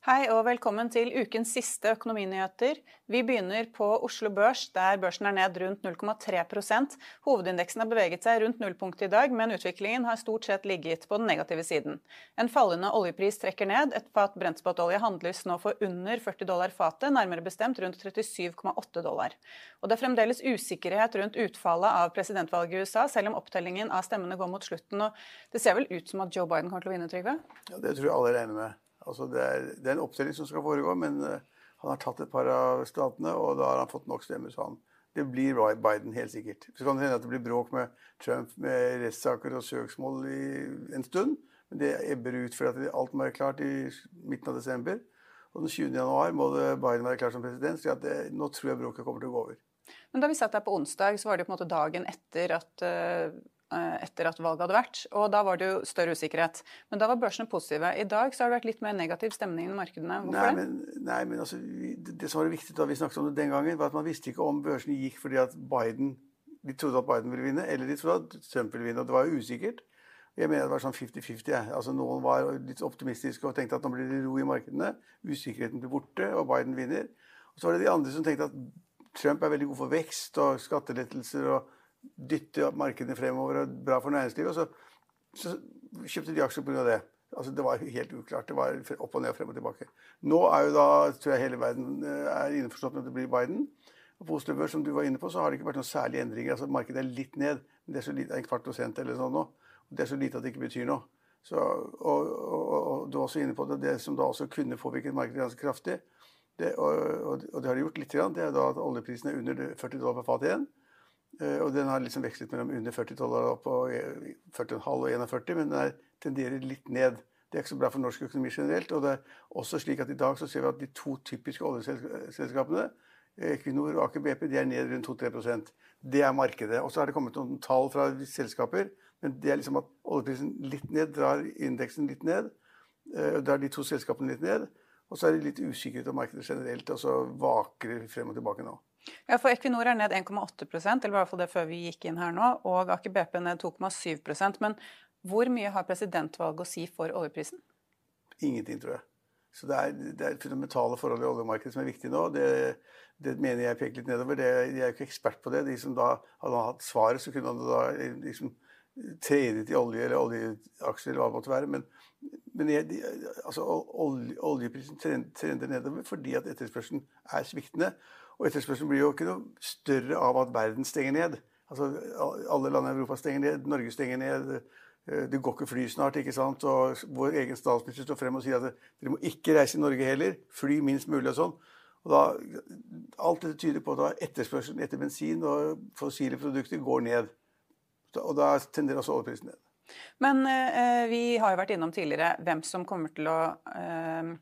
Hei og velkommen til ukens siste økonominyheter. Vi begynner på Oslo Børs, der børsen er ned rundt 0,3% Hovedindeksen har beveget seg rundt nullpunktet i dag, men utviklingen har stort sett ligget på den negative siden. En fallende oljepris trekker ned. Et fat brentspotolje handles nå for under 40 dollar fatet, nærmere bestemt rundt 37,8 dollar. Og det er fremdeles usikkerhet rundt utfallet av presidentvalget i USA, selv om opptellingen av stemmene går mot slutten. Og det ser vel ut som at Joe Biden kommer til å vinne, Trygve? Ja, Det tror jeg alle regner med. Altså, det, er, det er en opptelling som skal foregå, men uh, han har tatt et par av statene, og da har han fått nok stemmer, så han. Det blir Biden, helt sikkert. Så kan det hende at det blir bråk med Trump med rettssaker og søksmål i en stund, men det ebber ut fordi alt må være klart i midten av desember. Og den 20. januar må Biden være klar som president, så det, nå tror jeg bråket kommer til å gå over. Men da vi satt her på onsdag, så var det på en måte dagen etter at uh etter at valget hadde vært. Og da var det jo større usikkerhet. Men da var børsene positive. I dag så har det vært litt mer negativ stemning i markedene. Hvorfor nei, men, nei, men altså, det, det, som var viktig da vi snakket om det den gangen, var at man visste ikke om børsene gikk fordi at Biden de trodde at Biden ville vinne, eller de trodde at Trump ville vinne. Og det var jo usikkert. Jeg mener det var sånn 50-50. Altså, noen var litt optimistiske og tenkte at nå blir det ro i markedene. Usikkerheten blir borte, og Biden vinner. Og så var det de andre som tenkte at Trump er veldig god for vekst og skattelettelser. og dytte markedene fremover og bra for næringslivet. Og så, så kjøpte de aksjer pga. det. Altså, det var helt uklart. Det var opp og ned og frem og tilbake. Nå er jo da, tror jeg hele verden er innforstått med at det blir Biden. Og på Oslo Børs, som du var inne på, så har det ikke vært noen særlige endringer. Altså, Markedet er litt ned. men det er så lite, en kvart prosent eller sånn nå. Det er så lite at det ikke betyr noe. Så, og, og, og, du var også inne på det, det som da også kunne påvirket markedet ganske kraftig, det, og, og, det har det gjort litt, det er da at oljeprisen er under 40 dollar per fat igjen. Og den har liksom vekslet mellom under 40 dollar og på 40,5 og 41, men den er, tenderer litt ned. Det er ikke så bra for norsk økonomi generelt. Og det er også slik at i dag så ser vi at de to typiske oljeselskapene, Equinor og Aker BP, de er ned rundt 2-3% Det er markedet. Og så har det kommet noen tall fra selskaper, men det er liksom at oljeprisen litt ned drar indeksen litt ned. Drar de to selskapene litt ned. Og så er det litt usikkerhet om markedet generelt, og så vaker det frem og tilbake nå. Ja, for Equinor er ned 1,8% eller i hvert fall det før vi gikk inn her nå, og Aker BP ned 2,7% Men hvor mye har presidentvalget å si for oljeprisen? Ingenting, tror jeg. Så det er, det er fundamentale forhold i oljemarkedet som er viktig nå. Det, det mener jeg peker litt nedover. Det, jeg er ikke ekspert på det. De som da hadde hatt svaret, så kunne han da liksom trenet i olje eller oljeaksjer eller hva det måtte være. Men, men jeg, de, altså, olje, oljeprisen trender nedover fordi at etterspørselen er sviktende. Og etterspørselen blir jo ikke noe større av at verden stenger ned. Altså, Alle land i Europa stenger ned, Norge stenger ned. Det går ikke fly snart. ikke sant? Og Vår egen statsminister står frem og sier at dere må ikke reise i Norge heller. Fly minst mulig og sånn. Og da, Alt dette tyder på at etterspørselen etter bensin og fossile produkter går ned. Og da tenderer også oljeprisen ned. Men eh, vi har jo vært innom tidligere hvem som kommer til å eh,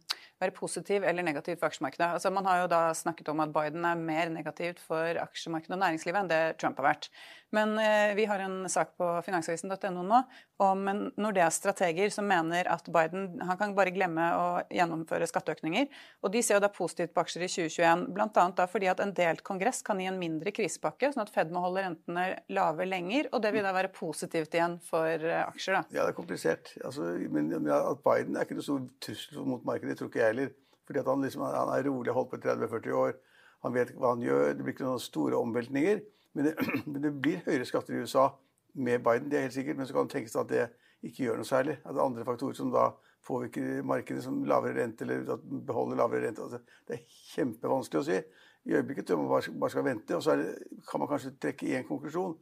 være positiv eller negativ for aksjemarkedet. Altså, man har jo da snakket om at Biden er mer negativt for aksjemarkedet og næringslivet enn det Trump har vært. Men eh, vi har en sak på finansavisen.no nå om en Nordeas strateger som mener at Biden han kan bare glemme å gjennomføre skatteøkninger. Og de ser jo da positivt på aksjer i 2021, bl.a. da fordi at en delt kongress kan gi en mindre krisepakke, sånn at Fed må holde rentene lave lenger. Og det vil da være positivt igjen for eh, aksjer, da. Ja, det er komplisert. Altså, men at Biden er ikke noe stor trussel mot markedet, tror ikke jeg heller. Fordi han, liksom, han er rolig, holdt på i 30-40 år. Han vet hva han gjør. Det blir ikke noen store omveltninger. Men det, men det blir høyere skatter i USA med Biden, det er helt sikkert. Men så kan det tenkes at det ikke gjør noe særlig. At det er andre faktorer som da påvirker markedet, som lavere rente eller at beholder lavere rente. Altså, det er kjempevanskelig å si. I øyeblikket tror man bare skal vente. Og så det, kan man kanskje trekke én konklusjon.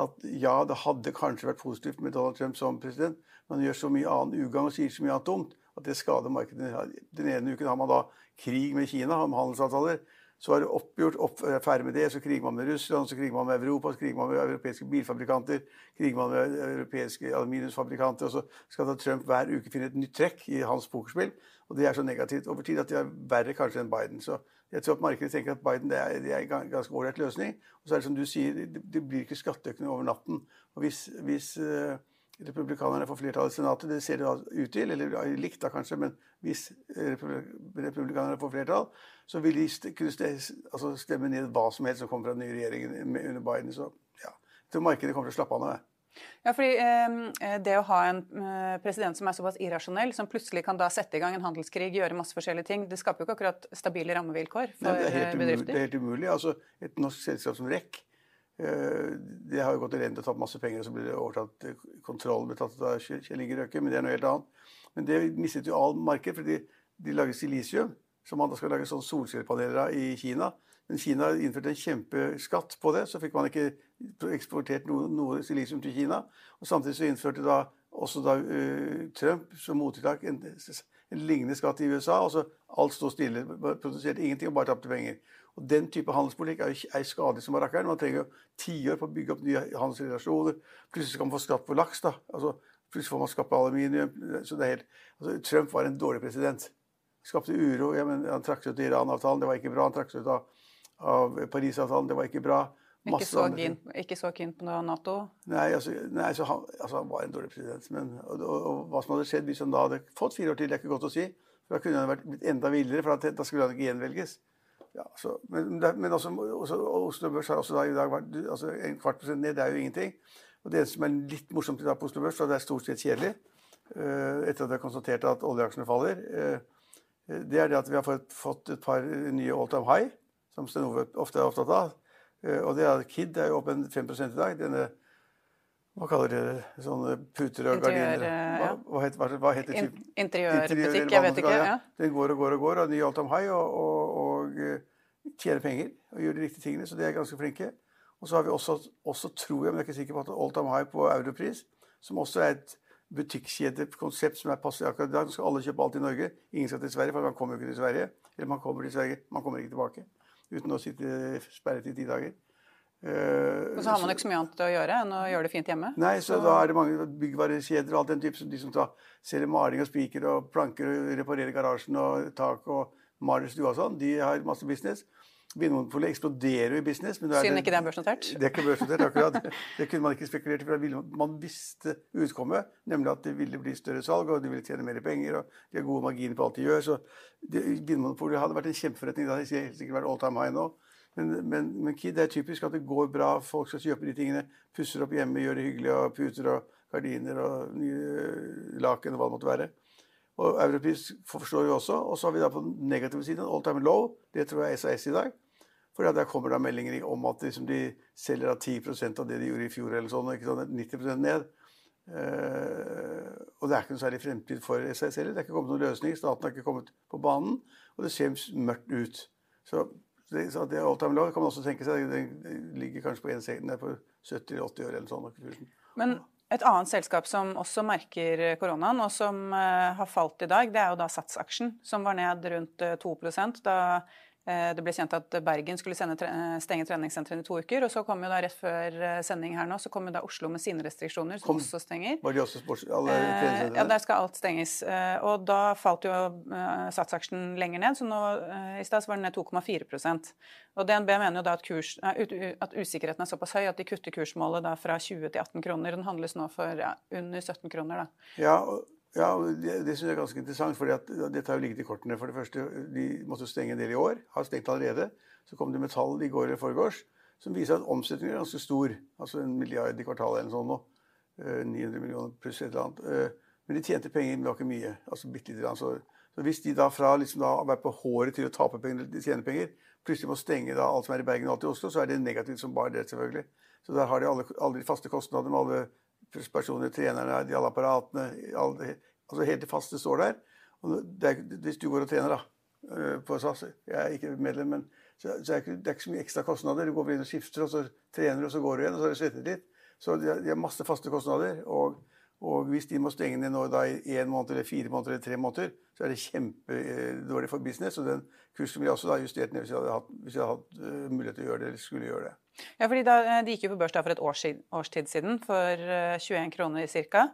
At ja, det hadde kanskje vært positivt med Donald Trump som president, men han gjør så mye annen ugagn og sier så mye annet dumt at det skader markedet. Den ene uken har man da krig med Kina om handelsavtaler. Så er det oppgjort, opp, eh, ferdig med det, så kriger man med Russland, så kriger man med Europa, så kriger man med europeiske bilfabrikanter, kriger man med europeiske aluminiumsfabrikanter, og så skal da Trump hver uke finne et nytt trekk i hans pokerspill. Og det er så negativt over tid at det er verre kanskje enn Biden. Så jeg tror at markedet tenker at Biden det er, det er en ganske ålreit løsning. Og så er det som du sier, det, blir ikke skatteøkning over natten. Og hvis, hvis uh, republikanerne får flertall i Senatet, det ser det ut til, eller likt da kanskje, men hvis republikanerne får flertall, så vil de kunne altså stemme ned hva som helst som kommer fra den nye regjeringen under Biden. Så ja, jeg tror markedet kommer til å slappe av nå. Ja, fordi eh, Det å ha en eh, president som er såpass irrasjonell, som plutselig kan da sette i gang en handelskrig, gjøre masse forskjellige ting, det skaper jo ikke akkurat stabile rammevilkår for Nei, det er helt bedrifter. Umulig, det er helt umulig. Altså, Et norsk selskap som REC eh, det har jo gått elendig og tatt masse penger, og så blir det overtatt eh, kontrollen ble tatt av Kjell Inge Røkke, men det er noe helt annet. Men det mistet jo all marked, fordi de lager silisium, som man da skal lage sånn solcellepaneler av i Kina. Men Kina innførte en kjempeskatt på det, så fikk man ikke eksportert noe, noe silisium til Kina. Og Samtidig så innførte da også da uh, Trump som mottiltak en, en, lignende skatt i USA. altså Alt sto stille, produserte ingenting og bare tapte penger. Og Den type handelspolitikk er, er skadelig som rakkeren. Man trenger jo tiår på å bygge opp nye handelsrelasjoner. Plutselig skal man få skatt på laks. da, altså Plutselig får man skatt på aluminium. så det er helt, altså Trump var en dårlig president. Skapte uro. Ja, men han trakk seg ut i Iran-avtalen, det var ikke bra. Han trakk seg ut av, av Paris-avtalen, det var ikke bra. Ikke så, keen, ikke så, keen, på Nato? Nei, altså, nei han, altså, han, var en dårlig president. Men, og, og, og, hva som hadde skjedd hvis han da hadde fått fire år til, det er ikke godt å si. For Da kunne han vært blitt enda villere, for da, da skulle han ikke gjenvelges. Ja, så, men, men også, også, Oslo Børs har også da i dag vært altså, en kvart prosent ned. Det er jo ingenting. Og Det som er litt morsomt i dag på Oslo Børs, og det er stort sett kjedelig, uh, etter at vi har konstatert at oljeaksjene faller, uh, det er det at vi har fått, fått et par nye all time high, som Sten Ove ofte er opptatt av. Uh, og det er at Kid er jo opp en 5 i dag. Denne hva kaller dere det? Sånne puter og gardiner? Hva, hva, heter, hva heter In, Interiørbutikk, jeg vet ikke. Ja. Den går og går og går, og ny all time high, og, og, og tjene penger og gjøre de riktige tingene. Så de er ganske flinke. Og så har vi også, også tror jeg, men jeg er ikke sikker på at Old time high på europris, som også er et butikkjedekonsept som er passelig akkurat i dag. Nå skal alle kjøpe alt i Norge. Ingen skal til Sverige, for man kommer jo ikke til Sverige. Eller man kommer til Sverige, man kommer ikke tilbake. Uten å sitte sperret i ti dager. Uh, og så har man ikke så mye annet å gjøre enn å gjøre det fint hjemme? Nei, så, så... da er det mange byggvarekjeder og alt den type, som de som tar, selger maling og spiker og planker og reparerer garasjen og tak og maler stua og sånn. De har masse business. Vinmonopolet eksploderer jo i business. Men Synd ikke det er børsnotert? Det er ikke børsnotert, akkurat. Det kunne man ikke spekulert i. for Man visste utkommet, nemlig at det ville bli større salg, og de ville tjene mer penger, og de har gode marginer på alt de gjør. Så Vinmonopolet hadde vært en kjempeforretning. Det hadde helt sikkert vært all time high nå. Men, men, men Kid det er typisk at det går bra. Folk skal kjøpe de tingene. Pusser opp hjemme, gjør det hyggelig, og puter og gardiner og nye laken og hva det måtte være. Og europeisk forstår vi også. Og så har vi da på den negative siden all time low. Det tror jeg er SAS i dag. For der kommer det meldinger om at liksom de selger av 10 av det de gjorde i fjor. eller sånn, ikke sånn 90 ned. Uh, og det er ikke noe særlig fremtid for SAS heller. Det er ikke kommet noen løsning. Staten har ikke kommet på banen. Og det ser mørkt ut. Så det, så det all time low kan man også tenke seg. Det ligger kanskje på 70-80 øre eller sånn. Men et annet selskap som også merker koronaen, og som uh, har falt i dag, det er jo da Sats-aksjen, som var ned rundt 2 eh, da Eh, det ble kjent at Bergen skulle eh, stenge treningssentrene i to uker. og så kom jo da Rett før eh, sending her nå, så kom jo da Oslo med sine restriksjoner, som kom, også stenger. Var de også sports, alle ja, der skal alt stenges. Og da falt jo satsaksjen lenger ned, så nå i stad var den ned 2,4 Og DNB mener jo da at, kurs, at, usikkerheten er såpass høy at de kutter kursmålet da fra 20 til 18 kroner. Den handles nå for ja, under 17 kroner. da. Ja, og ja, Det, det synes jeg er ganske interessant. for Dette har jo ligget i kortene. For det første, De måtte stenge en del i år. Har stengt allerede. Så kom det med tall i går eller foregårs som viser at omsetningen er ganske stor. Altså en milliard i kvartalet eller sånn nå. 900 eh, millioner pluss et eller annet. Eh, men de tjente penger, men det var ikke mye. altså bitte litt, så hvis de da fra liksom da vært på håret til å tape penger de tjene penger, plutselig må stenge da alt som er i Bergen og alt i Oslo, så er det negativt som bare det, selvfølgelig. Så der har de alle, alle de faste kostnadene med alle personer, trenerne, de alle apparatene alle, Altså helt det faste står der. Er, hvis du går og trener, da, øh, på SAS Jeg er ikke medlem, men så, så er det, det er ikke så mye ekstra kostnader. Du går inn og skifter, og så trener du, og så går du igjen, og så har du svettet litt. Så de de har masse faste kostnader. Og, og, hvis de må stenge ned nå da i én måned, eller fire måneder eller tre måneder, så er det kjempedårlig for business. Og den kursen ville også da justert ned hvis jeg hadde hatt, jeg hadde hatt uh, mulighet til å gjøre det, eller skulle gjøre det. Ja, fordi da, De gikk jo på børs da for et års, årstid siden, for 21 kroner ca.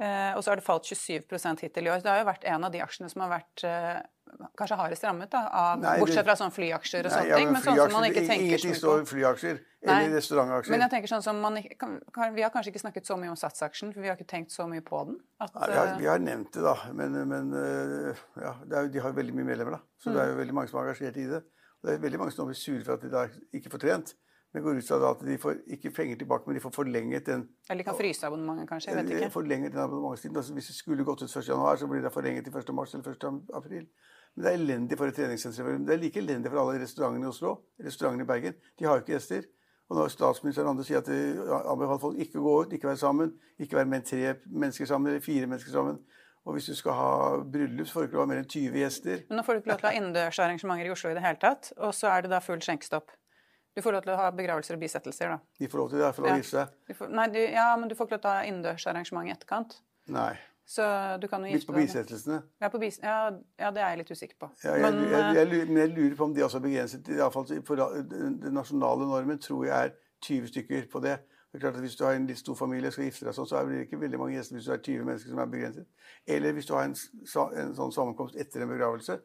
Uh, og så har det falt 27 hittil i år. Det har jo vært en av de aksjene som har vært eh, kanskje hardest rammet, da, av, nei, bortsett fra sånne flyaksjer og sånne ting. Men sånn som man ikke tenker Ingenting står flyaksjer eller restaurantaksjer. Men jeg tenker sånn som man kan, kan, Vi har kanskje ikke snakket så mye om Sats-aksjen, for vi har ikke tenkt så mye på den. At, nei, vi, har, vi, har, nevnt det, da. Men, men eh, ja, er, de har veldig mye medlemmer, da. Så mm. det er jo veldig mange som er engasjert i det. Og det er veldig mange som blir sure for at de da ikke får trent. Det går ut fra at de får ikke penger tilbake, men de får forlenget den Eller de kan fryse abonnementet, kanskje? jeg vet ikke. Forlenget den abonnementstiden. Altså, hvis det skulle gått ut 1.1., så blir det forlenget til 1. mars eller 1. Men det er elendig for et treningssenter. Det er like elendig for alle restaurantene i Oslo. Restaurantene i Bergen. De har jo ikke gjester. Og når statsministeren og andre sier at de anbefaler folk ikke å gå ut, ikke være sammen, ikke være med tre mennesker sammen eller fire mennesker sammen og hvis du skal ha bryllup, så får du ikke lov å ha mer enn 20 gjester. Men nå får du ikke lov til å ha innendørsarrangementer i Oslo i det hele tatt. Og så er det da full skjenkestopp. Du får lov til å ha begravelser og bisettelser, da. De får lov til det for å gifte seg? Nei, du, ja, men du får ikke lov til å ha innendørsarrangement i etterkant. Nei. Så du kan jo gifte deg På bisettelsene? Ja, på bis ja, ja, det er jeg litt usikker på. Ja, jeg, men, jeg, jeg, jeg, men jeg lurer på om de også er begrenset. I fall for Den nasjonale normen tror jeg er 20 stykker på det. Det er klart at Hvis du har en litt stor familie og skal gifte deg sånn, så er det ikke veldig mange gjester hvis du har 20 mennesker som er begrenset. Eller hvis du har en, en sånn sammenkomst etter en begravelse,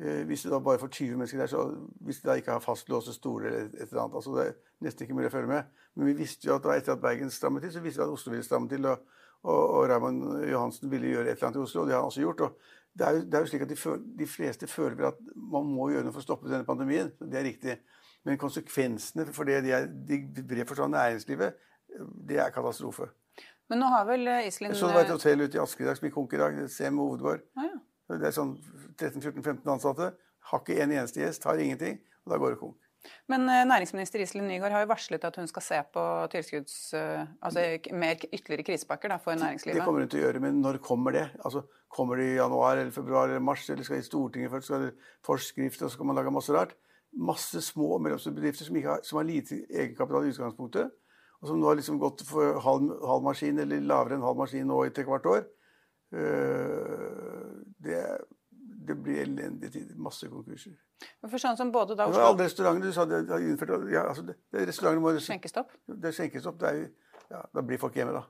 Eh, hvis du da bare får 20 mennesker der, så hvis de da ikke har fastlåste stoler eller et eller annet altså Det er nesten ikke mulig å følge med. Men vi visste jo at etter at Bergen strammet til, så visste vi at Oslo ville stramme til. Og, og, og Raymond Johansen ville gjøre et eller annet i Oslo, og det har han også gjort. og det er, jo, det er jo slik at de, føl, de, fleste føler at man må gjøre noe for å stoppe denne pandemien. Det er riktig. Men konsekvensene for det de, er, de bred forstand næringslivet, det er katastrofe. Men nå har vel Iselin Så det var et hotell ute i Asker i dag som gikk konk i dag. Sem hovedgård. Ah, ja. Det er sånn 13-14-15 ansatte. Har ikke en eneste gjest, har ingenting. Og da går det konk. Men eh, næringsminister Iselin Nygaard har jo varslet at hun skal se på tilskudds... Eh, altså mer ytterligere krisepakker da, for næringslivet. Det kommer hun til å gjøre, men når kommer det? Altså, Kommer det i januar eller februar eller mars? Eller skal det i Stortinget først? Skal det forskrifter, og så skal man lage masse rart? Masse små og mellomstore bedrifter som, har, som har lite egenkapital i utgangspunktet, og som nå har liksom gått for halv, halv maskin eller lavere enn halv maskin nå i hvert år. Uh, det det blir elendige tider. Masse konkurser. For sånn som både da Oslo... Alle restauranter du sa de har innført ja, altså det, det restaurantene må Skjenkestopp? Det er skjenkestopp. Det er, ja, da blir folk hjemme, da.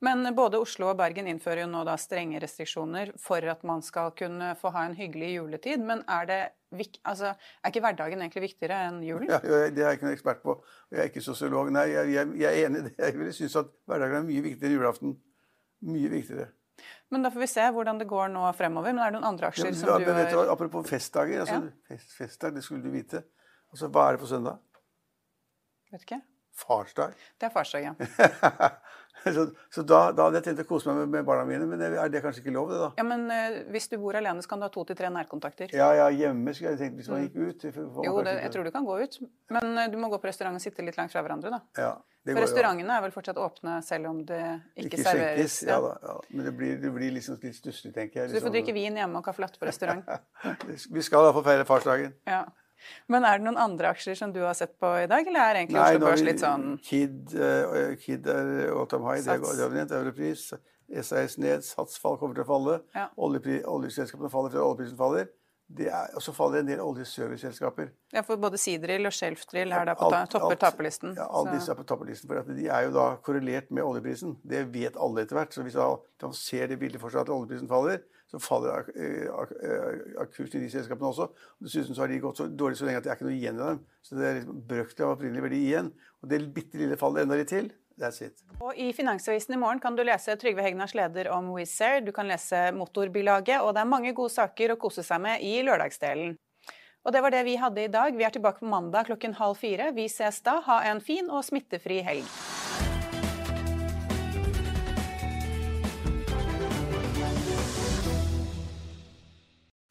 Men både Oslo og Bergen innfører jo nå da strenge restriksjoner for at man skal kunne få ha en hyggelig juletid. Men er, det, altså, er ikke hverdagen egentlig viktigere enn julen? Ja, Det er jeg ikke noen ekspert på. Jeg er ikke sosiolog. Nei, jeg, jeg, jeg er enig i det. Jeg vil synes at hverdagen er mye viktigere enn julaften. Mye viktigere. Men da får vi se hvordan det går nå fremover. Men er det noen andre aksjer ja, som du vet du, Apropos festdager. Altså, ja. fest, festdag, det skulle du vite. Altså, Hva er det på søndag? Vet ikke. Farsdag. Det er farsdag, ja. så, så da, da, hadde jeg tenkt å kose meg med, med, barna mine, men er det kanskje ikke lov, det da? Ja, men uh, Hvis du bor alene, så kan du ha to til tre nærkontakter. Ja, ja, hjemme skulle jeg tenkt hvis man gikk ut. jo, det, jeg tror du kan gå ut, men uh, du må gå på restaurant og sitte litt langt fra hverandre, da. Ja, For restaurantene er vel fortsatt åpne selv om det ikke, ikke serveres? Ja. ja, da, ja. Men det blir, det blir liksom litt stusslig, tenker jeg. Så du får liksom. drikke vin hjemme og caffè latte på restaurant? vi skal iallfall feire farsdagen. Ja. Men er det noen andre aksjer som du har sett på i dag, eller er egentlig Oslo Børs litt sånn Kid, uh, Kid er time high, det er nevnt. Europris. SAS ned, Sats fall kommer til å falle. Ja. Oljeselskapene faller fordi oljeprisen faller. Og så faller en del oljeserviceselskaper. Ja, for både sidrill og Shelfdrill er da på alt, topper taperlisten. Ja, alle disse er på taperlisten, for de er jo da korrelert med oljeprisen. Det vet alle etter hvert. Så hvis man ser det bildet for seg at oljeprisen faller, så faller kursen i de selskapene også. Og Dessuten så har de gått så dårlig så lenge at det er ikke noe igjen i dem. Så det er liksom brøkdel av opprinnelig verdi igjen. Og det bitte lille fallet enda litt til. That's it. Og I Finansavisen i morgen kan du lese Trygve Hegnars leder om Wizz Air. Du kan lese motorbilaget, og det er mange gode saker å kose seg med i lørdagsdelen. Og det var det vi hadde i dag. Vi er tilbake på mandag klokken halv fire. Vi ses da. Ha en fin og smittefri helg.